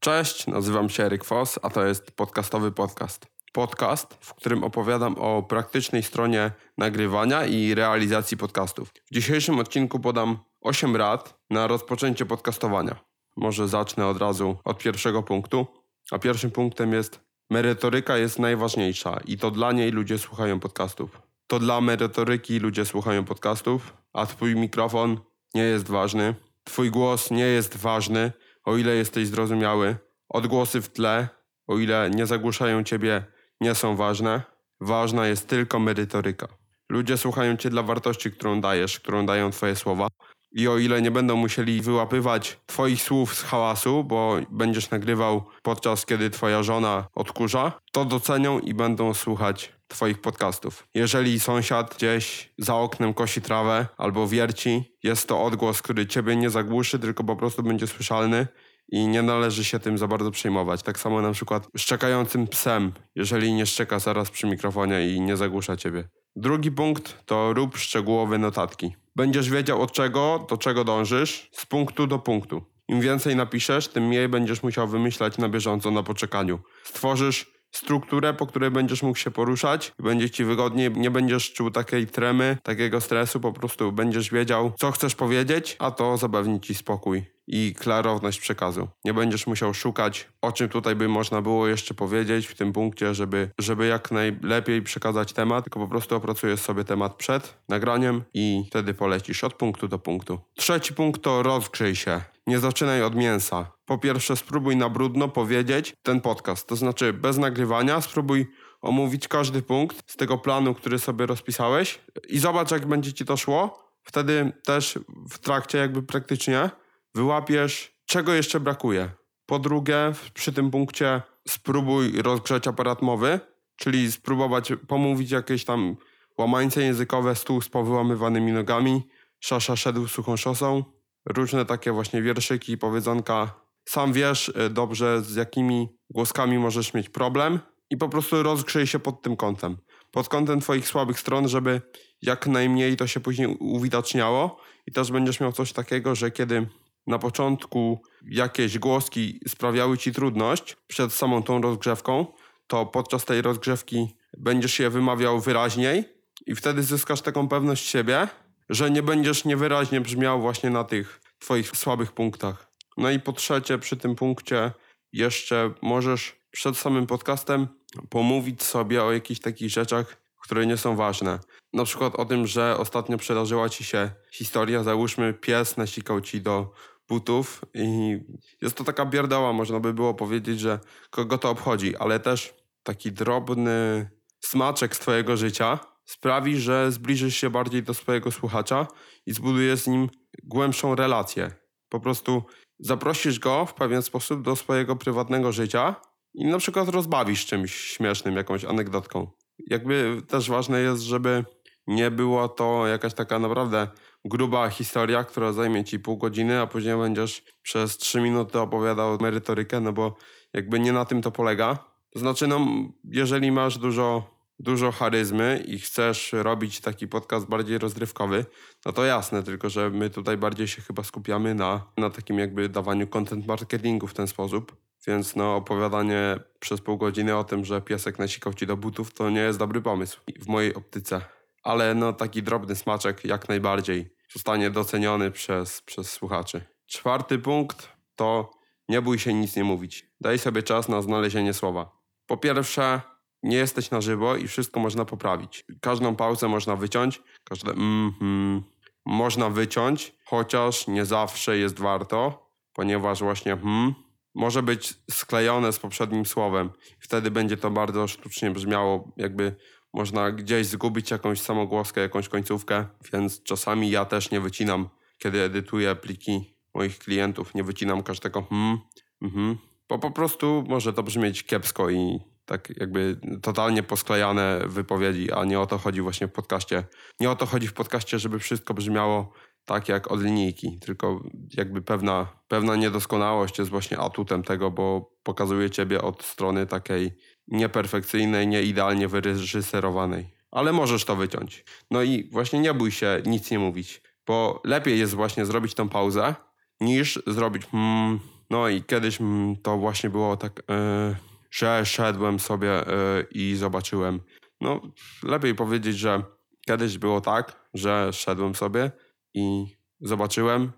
Cześć, nazywam się Eryk Foss, a to jest podcastowy podcast. Podcast, w którym opowiadam o praktycznej stronie nagrywania i realizacji podcastów. W dzisiejszym odcinku podam 8 rad na rozpoczęcie podcastowania. Może zacznę od razu od pierwszego punktu. A pierwszym punktem jest merytoryka jest najważniejsza i to dla niej ludzie słuchają podcastów. To dla merytoryki ludzie słuchają podcastów, a twój mikrofon nie jest ważny. Twój głos nie jest ważny, o ile jesteś zrozumiały. Odgłosy w tle, o ile nie zagłuszają ciebie, nie są ważne. Ważna jest tylko merytoryka. Ludzie słuchają cię dla wartości, którą dajesz, którą dają twoje słowa. I o ile nie będą musieli wyłapywać twoich słów z hałasu, bo będziesz nagrywał podczas kiedy twoja żona odkurza, to docenią i będą słuchać twoich podcastów. Jeżeli sąsiad gdzieś za oknem kosi trawę albo wierci, jest to odgłos, który ciebie nie zagłuszy, tylko po prostu będzie słyszalny i nie należy się tym za bardzo przejmować. Tak samo na przykład szczekającym psem, jeżeli nie szczeka zaraz przy mikrofonie i nie zagłusza ciebie. Drugi punkt to rób szczegółowe notatki. Będziesz wiedział od czego, do czego dążysz, z punktu do punktu. Im więcej napiszesz, tym mniej będziesz musiał wymyślać na bieżąco na poczekaniu. Stworzysz strukturę, po której będziesz mógł się poruszać, będzie ci wygodniej, nie będziesz czuł takiej tremy, takiego stresu, po prostu będziesz wiedział, co chcesz powiedzieć, a to zapewni ci spokój i klarowność przekazu. Nie będziesz musiał szukać, o czym tutaj by można było jeszcze powiedzieć w tym punkcie, żeby, żeby jak najlepiej przekazać temat, tylko po prostu opracujesz sobie temat przed nagraniem i wtedy polecisz od punktu do punktu. Trzeci punkt to rozgrzyj się. Nie zaczynaj od mięsa. Po pierwsze, spróbuj na brudno powiedzieć ten podcast, to znaczy bez nagrywania, spróbuj omówić każdy punkt z tego planu, który sobie rozpisałeś i zobacz, jak będzie ci to szło. Wtedy też w trakcie, jakby praktycznie, wyłapiesz, czego jeszcze brakuje. Po drugie, przy tym punkcie spróbuj rozgrzać aparat mowy, czyli spróbować pomówić jakieś tam łamańce językowe, stół z powyłamywanymi nogami, szasza szedł suchą szosą, różne takie właśnie wierszyki, powiedzonka. Sam wiesz y, dobrze, z jakimi głoskami możesz mieć problem i po prostu rozgrzyj się pod tym kątem. Pod kątem twoich słabych stron, żeby jak najmniej to się później uwidaczniało i też będziesz miał coś takiego, że kiedy na początku jakieś głoski sprawiały ci trudność przed samą tą rozgrzewką, to podczas tej rozgrzewki będziesz je wymawiał wyraźniej i wtedy zyskasz taką pewność siebie, że nie będziesz niewyraźnie brzmiał właśnie na tych twoich słabych punktach. No i po trzecie, przy tym punkcie jeszcze możesz przed samym podcastem pomówić sobie o jakichś takich rzeczach, które nie są ważne. Na przykład o tym, że ostatnio przydarzyła ci się historia, załóżmy pies nasikał ci do butów i jest to taka bierdoła, można by było powiedzieć, że kogo to obchodzi, ale też taki drobny smaczek z twojego życia sprawi, że zbliżysz się bardziej do swojego słuchacza i zbudujesz z nim głębszą relację. Po prostu zaprosisz go w pewien sposób do swojego prywatnego życia i na przykład rozbawisz czymś śmiesznym, jakąś anegdotką. Jakby też ważne jest, żeby nie było to jakaś taka naprawdę gruba historia, która zajmie ci pół godziny, a później będziesz przez trzy minuty opowiadał merytorykę, no bo jakby nie na tym to polega. To znaczy, no, jeżeli masz dużo, dużo charyzmy i chcesz robić taki podcast bardziej rozrywkowy, no to jasne, tylko że my tutaj bardziej się chyba skupiamy na, na takim jakby dawaniu content marketingu w ten sposób. Więc no, opowiadanie przez pół godziny o tym, że piesek nasikał ci do butów, to nie jest dobry pomysł w mojej optyce ale no taki drobny smaczek jak najbardziej zostanie doceniony przez, przez słuchaczy. Czwarty punkt to nie bój się nic nie mówić. Daj sobie czas na znalezienie słowa. Po pierwsze, nie jesteś na żywo i wszystko można poprawić. Każdą pauzę można wyciąć, każde mm, mm można wyciąć, chociaż nie zawsze jest warto, ponieważ właśnie hmm może być sklejone z poprzednim słowem. Wtedy będzie to bardzo sztucznie brzmiało, jakby można gdzieś zgubić jakąś samogłoskę, jakąś końcówkę, więc czasami ja też nie wycinam, kiedy edytuję pliki moich klientów, nie wycinam każdego hmm, mhm, bo po prostu może to brzmieć kiepsko i tak jakby totalnie posklejane wypowiedzi, a nie o to chodzi właśnie w podcaście. Nie o to chodzi w podcaście, żeby wszystko brzmiało tak jak od linijki, tylko jakby pewna, pewna niedoskonałość jest właśnie atutem tego, bo pokazuje ciebie od strony takiej nieperfekcyjnej, nieidealnie wyreżyserowanej. Ale możesz to wyciąć. No i właśnie nie bój się nic nie mówić, bo lepiej jest właśnie zrobić tą pauzę, niż zrobić hmm, No i kiedyś mm, to właśnie było tak, e, że szedłem sobie e, i zobaczyłem. No, lepiej powiedzieć, że kiedyś było tak, że szedłem sobie i zobaczyłem.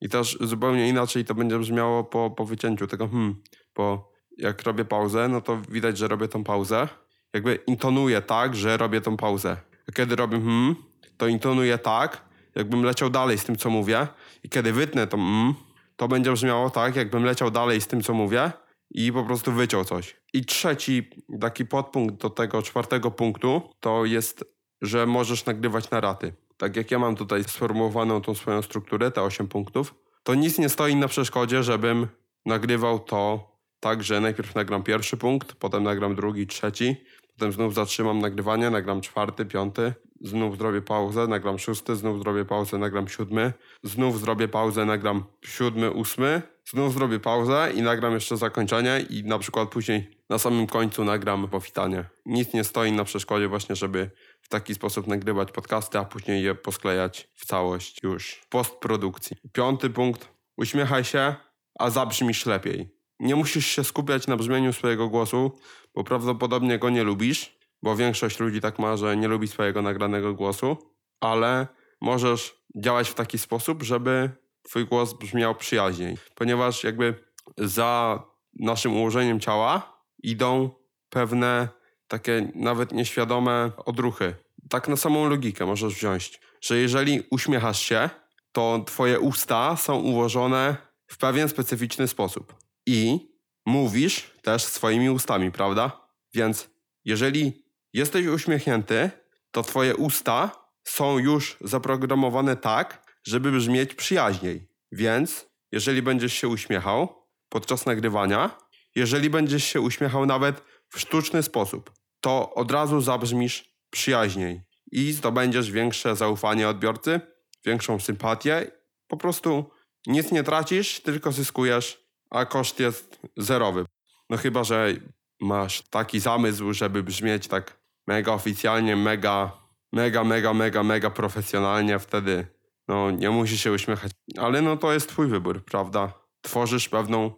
I też zupełnie inaczej to będzie brzmiało po, po wycięciu tego hmm, bo jak robię pauzę, no to widać, że robię tą pauzę. Jakby intonuję tak, że robię tą pauzę. A kiedy robię hmm, to intonuję tak, jakbym leciał dalej z tym, co mówię. I kiedy wytnę to hmm, to będzie brzmiało tak, jakbym leciał dalej z tym, co mówię i po prostu wyciął coś. I trzeci taki podpunkt do tego czwartego punktu to jest, że możesz nagrywać na raty. Tak jak ja mam tutaj sformułowaną tą swoją strukturę, te 8 punktów, to nic nie stoi na przeszkodzie, żebym nagrywał to tak, że najpierw nagram pierwszy punkt, potem nagram drugi, trzeci, potem znów zatrzymam nagrywanie, nagram czwarty, piąty, znów zrobię pauzę, nagram szósty, znów zrobię pauzę, nagram siódmy, znów zrobię pauzę, nagram siódmy, ósmy, znów zrobię pauzę i nagram jeszcze zakończenie i na przykład później na samym końcu nagram powitanie. Nic nie stoi na przeszkodzie właśnie, żeby w taki sposób nagrywać podcasty, a później je posklejać w całość już w postprodukcji. Piąty punkt. Uśmiechaj się, a zabrzmisz lepiej. Nie musisz się skupiać na brzmieniu swojego głosu, bo prawdopodobnie go nie lubisz, bo większość ludzi tak ma, że nie lubi swojego nagranego głosu, ale możesz działać w taki sposób, żeby twój głos brzmiał przyjaźniej, ponieważ jakby za naszym ułożeniem ciała idą pewne takie nawet nieświadome odruchy. Tak na samą logikę możesz wziąć, że jeżeli uśmiechasz się, to twoje usta są ułożone w pewien specyficzny sposób. I mówisz też swoimi ustami, prawda? Więc jeżeli jesteś uśmiechnięty, to twoje usta są już zaprogramowane tak, żeby brzmieć przyjaźniej. Więc jeżeli będziesz się uśmiechał podczas nagrywania, jeżeli będziesz się uśmiechał nawet w sztuczny sposób, to od razu zabrzmisz przyjaźniej i zdobędziesz większe zaufanie odbiorcy, większą sympatię. Po prostu nic nie tracisz, tylko zyskujesz, a koszt jest zerowy. No chyba, że masz taki zamysł, żeby brzmieć tak mega oficjalnie, mega, mega, mega, mega, mega profesjonalnie, wtedy no nie musisz się uśmiechać. Ale no to jest twój wybór, prawda? Tworzysz pewną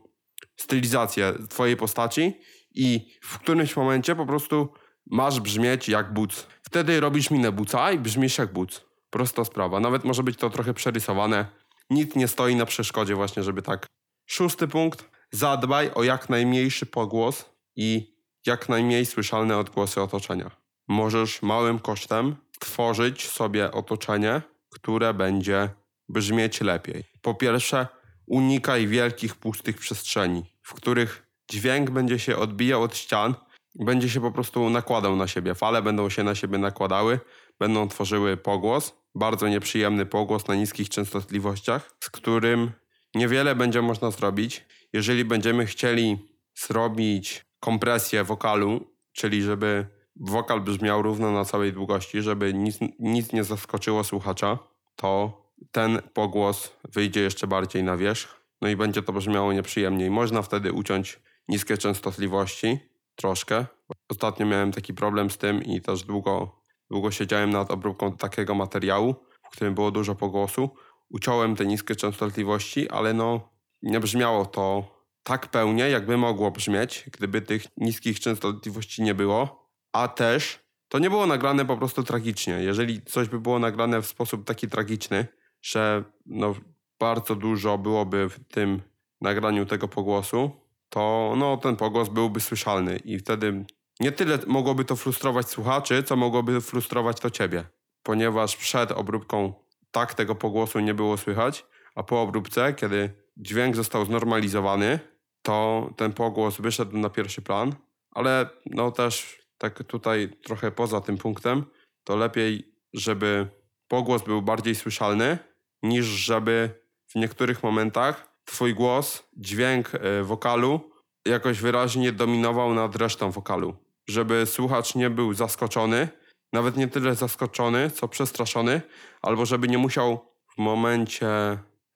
stylizację twojej postaci i w którymś momencie po prostu masz brzmieć jak buc. Wtedy robisz minę buca i brzmisz jak buc. Prosta sprawa. Nawet może być to trochę przerysowane. Nic nie stoi na przeszkodzie właśnie, żeby tak. Szósty punkt. Zadbaj o jak najmniejszy pogłos i jak najmniej słyszalne odgłosy otoczenia. Możesz małym kosztem tworzyć sobie otoczenie, które będzie brzmieć lepiej. Po pierwsze, unikaj wielkich, pustych przestrzeni, w których dźwięk będzie się odbijał od ścian, będzie się po prostu nakładał na siebie. Fale będą się na siebie nakładały, będą tworzyły pogłos, bardzo nieprzyjemny pogłos na niskich częstotliwościach, z którym niewiele będzie można zrobić. Jeżeli będziemy chcieli zrobić kompresję wokalu, czyli żeby wokal brzmiał równo na całej długości, żeby nic, nic nie zaskoczyło słuchacza, to ten pogłos wyjdzie jeszcze bardziej na wierzch, no i będzie to brzmiało nieprzyjemniej. Można wtedy uciąć niskie częstotliwości troszkę. Ostatnio miałem taki problem z tym i też długo, długo siedziałem nad obróbką takiego materiału, w którym było dużo pogłosu. Uciąłem te niskie częstotliwości, ale no nie brzmiało to tak pełnie, jakby mogło brzmieć, gdyby tych niskich częstotliwości nie było. A też to nie było nagrane po prostu tragicznie. Jeżeli coś by było nagrane w sposób taki tragiczny, że no, bardzo dużo byłoby w tym nagraniu tego pogłosu, to no, ten pogłos byłby słyszalny i wtedy nie tyle mogłoby to frustrować słuchaczy, co mogłoby frustrować to ciebie, ponieważ przed obróbką tak tego pogłosu nie było słychać, a po obróbce, kiedy dźwięk został znormalizowany, to ten pogłos wyszedł na pierwszy plan, ale no też tak tutaj trochę poza tym punktem, to lepiej, żeby pogłos był bardziej słyszalny, niż żeby w niektórych momentach twój głos, dźwięk e, wokalu jakoś wyraźnie dominował nad resztą wokalu. Żeby słuchacz nie był zaskoczony, nawet nie tyle zaskoczony, co przestraszony, albo żeby nie musiał w momencie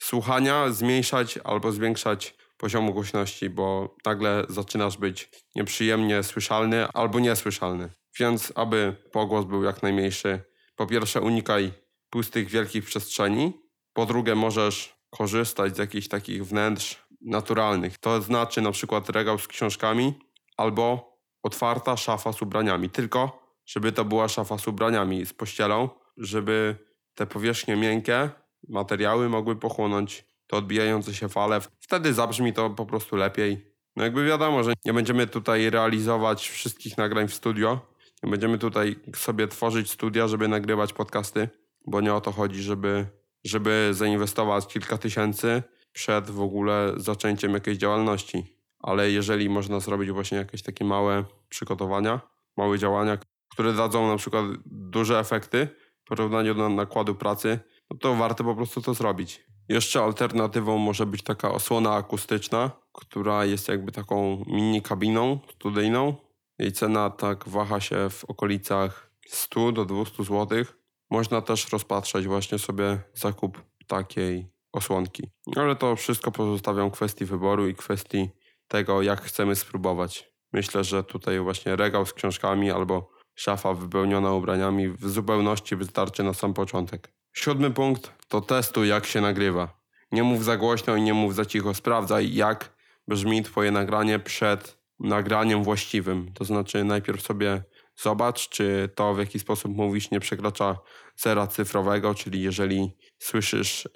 słuchania zmniejszać albo zwiększać poziomu głośności, bo nagle zaczynasz być nieprzyjemnie słyszalny albo niesłyszalny. Więc aby pogłos był jak najmniejszy, po pierwsze unikaj pustych, wielkich przestrzeni, po drugie możesz korzystać z jakichś takich wnętrz naturalnych. To znaczy na przykład regał z książkami albo otwarta szafa z ubraniami. Tylko, żeby to była szafa z ubraniami, z pościelą, żeby te powierzchnie miękkie, materiały mogły pochłonąć te odbijające się fale. Wtedy zabrzmi to po prostu lepiej. No jakby wiadomo, że nie będziemy tutaj realizować wszystkich nagrań w studio. Nie będziemy tutaj sobie tworzyć studia, żeby nagrywać podcasty, bo nie o to chodzi, żeby, żeby zainwestować kilka tysięcy przed w ogóle zaczęciem jakiejś działalności. Ale jeżeli można zrobić właśnie jakieś takie małe przygotowania, małe działania, które dadzą na przykład duże efekty w porównaniu do nakładu pracy, no to warto po prostu to zrobić. Jeszcze alternatywą może być taka osłona akustyczna, która jest jakby taką mini kabiną studyjną. Jej cena tak waha się w okolicach 100 do 200 zł. Można też rozpatrzeć właśnie sobie zakup takiej osłonki. Ale to wszystko pozostawiam kwestii wyboru i kwestii tego, jak chcemy spróbować. Myślę, że tutaj właśnie regał z książkami albo szafa wypełniona ubraniami w zupełności wystarczy na sam początek. Siódmy punkt to testuj, jak się nagrywa. Nie mów za głośno i nie mów za cicho. Sprawdzaj, jak brzmi Twoje nagranie przed nagraniem właściwym. To znaczy, najpierw sobie zobacz, czy to, w jaki sposób mówisz, nie przekracza zera cyfrowego, czyli jeżeli słyszysz y,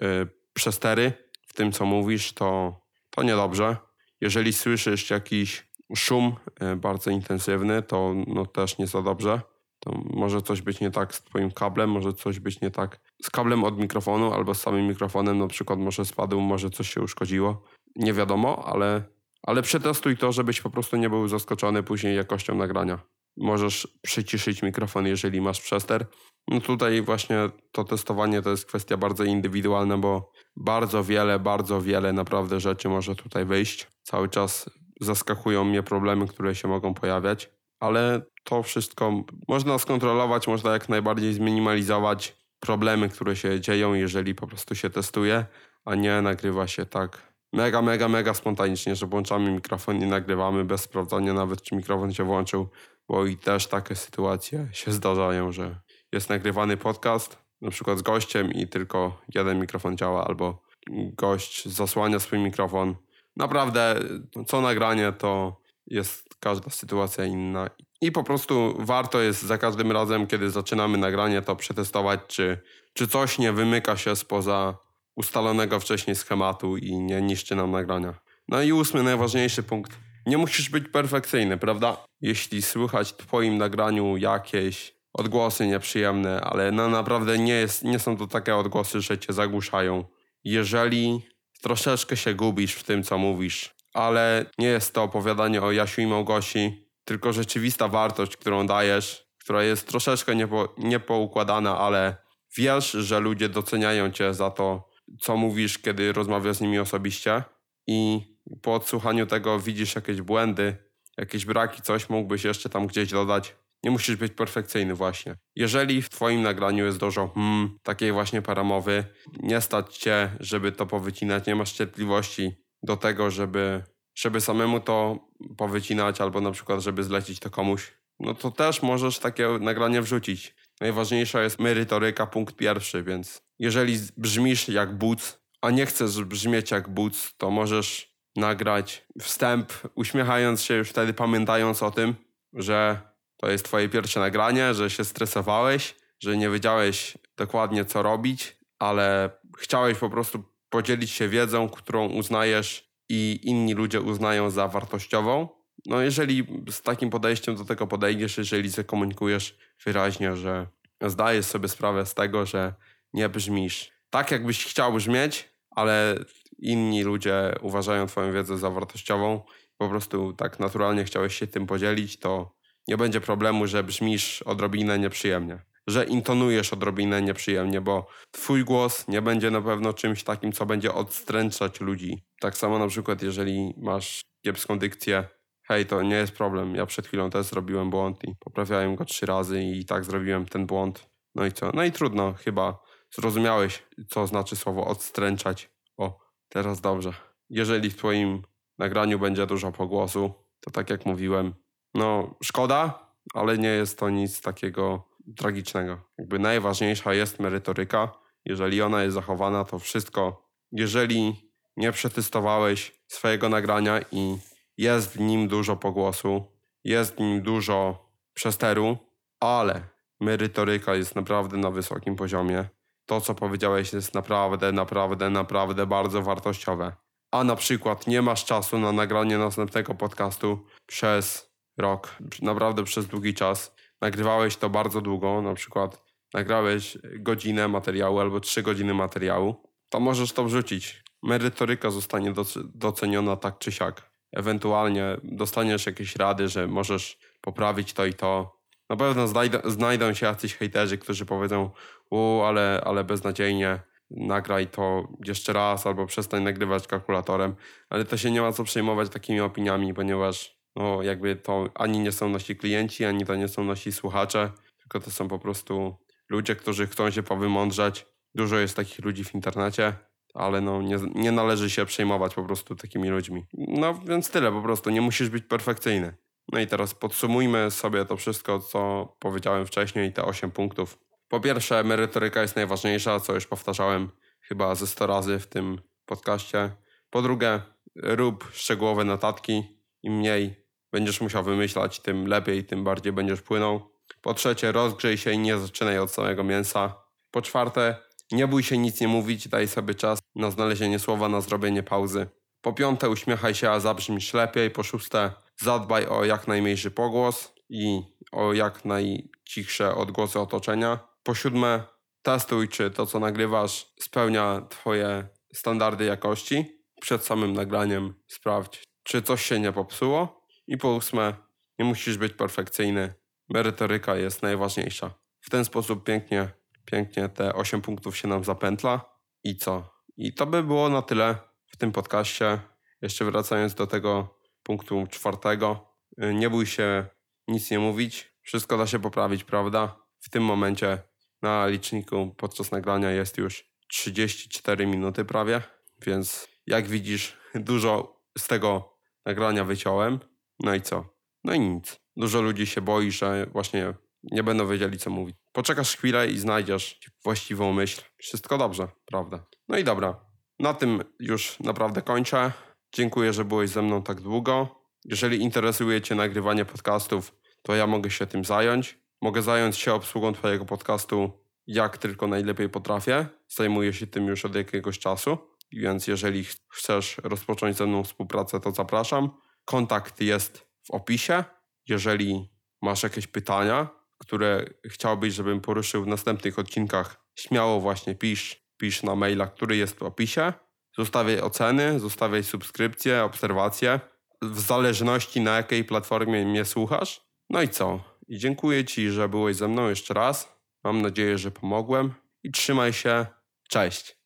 przestery w tym, co mówisz, to, to niedobrze. Jeżeli słyszysz jakiś szum y, bardzo intensywny, to no, też nie za dobrze to może coś być nie tak z twoim kablem, może coś być nie tak z kablem od mikrofonu albo z samym mikrofonem, na przykład może spadł, może coś się uszkodziło. Nie wiadomo, ale, ale przetestuj to, żebyś po prostu nie był zaskoczony później jakością nagrania. Możesz przyciszyć mikrofon, jeżeli masz przester. No tutaj właśnie to testowanie to jest kwestia bardzo indywidualna, bo bardzo wiele, bardzo wiele naprawdę rzeczy może tutaj wyjść. Cały czas zaskakują mnie problemy, które się mogą pojawiać ale to wszystko można skontrolować, można jak najbardziej zminimalizować problemy, które się dzieją, jeżeli po prostu się testuje, a nie nagrywa się tak mega, mega, mega spontanicznie, że włączamy mikrofon i nagrywamy bez sprawdzania nawet, czy mikrofon się włączył, bo i też takie sytuacje się zdarzają, że jest nagrywany podcast, na przykład z gościem i tylko jeden mikrofon działa, albo gość zasłania swój mikrofon. Naprawdę, co nagranie to jest każda sytuacja inna. I po prostu warto jest za każdym razem, kiedy zaczynamy nagranie, to przetestować, czy, czy coś nie wymyka się spoza ustalonego wcześniej schematu i nie niszczy nam nagrania. No i ósmy, najważniejszy punkt. Nie musisz być perfekcyjny, prawda? Jeśli słychać w Twoim nagraniu jakieś odgłosy nieprzyjemne, ale no naprawdę nie, jest, nie są to takie odgłosy, że Cię zagłuszają. Jeżeli troszeczkę się gubisz w tym, co mówisz, ale nie jest to opowiadanie o Jasiu i Małgosi, tylko rzeczywista wartość, którą dajesz, która jest troszeczkę niepo, niepoukładana, ale wiesz, że ludzie doceniają cię za to, co mówisz, kiedy rozmawiasz z nimi osobiście i po odsłuchaniu tego widzisz jakieś błędy, jakieś braki, coś mógłbyś jeszcze tam gdzieś dodać. Nie musisz być perfekcyjny właśnie. Jeżeli w twoim nagraniu jest dużo hmm, takiej właśnie paramowy, nie stać cię, żeby to powycinać, nie masz cierpliwości, do tego, żeby, żeby samemu to powycinać albo na przykład, żeby zlecić to komuś, no to też możesz takie nagranie wrzucić. Najważniejsza jest merytoryka, punkt pierwszy, więc jeżeli brzmisz jak buc, a nie chcesz brzmieć jak buc, to możesz nagrać wstęp, uśmiechając się już wtedy, pamiętając o tym, że to jest twoje pierwsze nagranie, że się stresowałeś, że nie wiedziałeś dokładnie co robić, ale chciałeś po prostu podzielić się wiedzą, którą uznajesz i inni ludzie uznają za wartościową. No jeżeli z takim podejściem do tego podejdziesz, jeżeli zakomunikujesz wyraźnie, że zdajesz sobie sprawę z tego, że nie brzmisz tak, jakbyś chciał brzmieć, ale inni ludzie uważają Twoją wiedzę za wartościową, po prostu tak naturalnie chciałeś się tym podzielić, to nie będzie problemu, że brzmisz odrobinę nieprzyjemnie że intonujesz odrobinę nieprzyjemnie, bo twój głos nie będzie na pewno czymś takim, co będzie odstręczać ludzi. Tak samo na przykład, jeżeli masz kiepską dykcję, hej, to nie jest problem, ja przed chwilą też zrobiłem błąd i poprawiałem go trzy razy i tak zrobiłem ten błąd. No i co? No i trudno, chyba zrozumiałeś, co znaczy słowo odstręczać. O, teraz dobrze. Jeżeli w twoim nagraniu będzie dużo pogłosu, to tak jak mówiłem, no szkoda, ale nie jest to nic takiego tragicznego. Jakby najważniejsza jest merytoryka. Jeżeli ona jest zachowana, to wszystko, jeżeli nie przetestowałeś swojego nagrania i jest w nim dużo pogłosu, jest w nim dużo przesteru, ale merytoryka jest naprawdę na wysokim poziomie. To, co powiedziałeś, jest naprawdę, naprawdę, naprawdę bardzo wartościowe. A na przykład nie masz czasu na nagranie następnego podcastu przez rok, naprawdę przez długi czas. Nagrywałeś to bardzo długo, na przykład nagrałeś godzinę materiału albo trzy godziny materiału, to możesz to wrzucić. Merytoryka zostanie doceniona tak czy siak. Ewentualnie dostaniesz jakieś rady, że możesz poprawić to i to. Na pewno znajdą, się jacyś hejterzy, którzy powiedzą, u, ale, ale beznadziejnie, nagraj to jeszcze raz albo przestań nagrywać kalkulatorem. Ale to się nie ma co przejmować takimi opiniami, ponieważ no, jakby to ani nie są nasi klienci, ani to nie są nasi słuchacze, tylko to są po prostu ludzie, którzy chcą się powymądrzeć. Dużo jest takich ludzi w internecie, ale no nie, nie należy się przejmować po prostu takimi ludźmi. No więc tyle po prostu, nie musisz być perfekcyjny. No i teraz podsumujmy sobie to wszystko, co powiedziałem wcześniej, te 8 punktów. Po pierwsze, merytoryka jest najważniejsza, co już powtarzałem chyba ze 100 razy w tym podcaście. Po drugie, rób szczegółowe notatki. Im mniej będziesz musiał wymyślać, tym lepiej, tym bardziej będziesz płynął. Po trzecie, rozgrzej się i nie zaczynaj od samego mięsa. Po czwarte, nie bój się nic nie mówić, daj sobie czas na znalezienie słowa, na zrobienie pauzy. Po piąte, uśmiechaj się, a zabrzmisz lepiej. Po szóste, zadbaj o jak najmniejszy pogłos i o jak najcichsze odgłosy otoczenia. Po siódme, testuj, czy to, co nagrywasz, spełnia Twoje standardy jakości. Przed samym nagraniem sprawdź, czy coś się nie popsuło. I po ósme, nie musisz być perfekcyjny. Merytoryka jest najważniejsza. W ten sposób pięknie, pięknie te 8 punktów się nam zapętla. I co? I to by było na tyle w tym podcaście. Jeszcze wracając do tego punktu czwartego. Nie bój się nic nie mówić. Wszystko da się poprawić, prawda? W tym momencie na liczniku podczas nagrania jest już 34 minuty prawie, więc jak widzisz, dużo z tego nagrania wyciąłem. No i co? No i nic. Dużo ludzi się boi, że właśnie nie będą wiedzieli, co mówić. Poczekasz chwilę i znajdziesz właściwą myśl. Wszystko dobrze, prawda? No i dobra. Na tym już naprawdę kończę. Dziękuję, że byłeś ze mną tak długo. Jeżeli interesuje Cię nagrywanie podcastów, to ja mogę się tym zająć. Mogę zająć się obsługą Twojego podcastu jak tylko najlepiej potrafię. Zajmuję się tym już od jakiegoś czasu, więc jeżeli chcesz rozpocząć ze mną współpracę, to zapraszam. Kontakt jest w opisie. Jeżeli masz jakieś pytania, które chciałbyś, żebym poruszył w następnych odcinkach, śmiało właśnie pisz, pisz na maila, który jest w opisie. Zostawiaj oceny, zostawiaj subskrypcje, obserwacje, w zależności na jakiej platformie mnie słuchasz. No i co? I dziękuję Ci, że byłeś ze mną jeszcze raz. Mam nadzieję, że pomogłem i trzymaj się. Cześć.